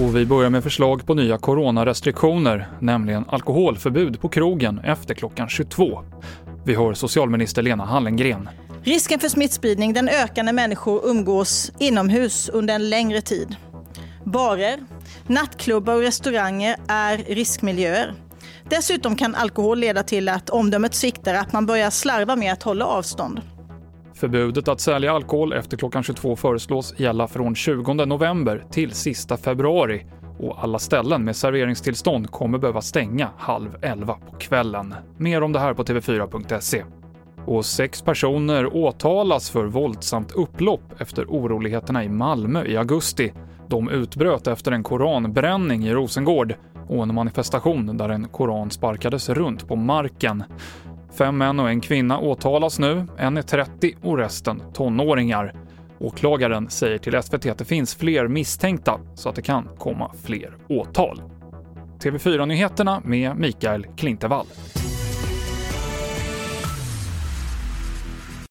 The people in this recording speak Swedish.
Och vi börjar med förslag på nya coronarestriktioner, nämligen alkoholförbud på krogen efter klockan 22. Vi hör socialminister Lena Hallengren. Risken för smittspridning den ökar när människor umgås inomhus under en längre tid. Barer, nattklubbar och restauranger är riskmiljöer. Dessutom kan alkohol leda till att omdömet sviktar, att man börjar slarva med att hålla avstånd. Förbudet att sälja alkohol efter klockan 22 föreslås gälla från 20 november till sista februari och alla ställen med serveringstillstånd kommer behöva stänga halv elva på kvällen. Mer om det här på tv4.se. Och sex personer åtalas för våldsamt upplopp efter oroligheterna i Malmö i augusti. De utbröt efter en koranbränning i Rosengård och en manifestation där en koran sparkades runt på marken. Fem män och en kvinna åtalas nu, en är 30 och resten tonåringar. Åklagaren säger till SVT att det finns fler misstänkta så att det kan komma fler åtal. TV4-nyheterna med Mikael Klintevall.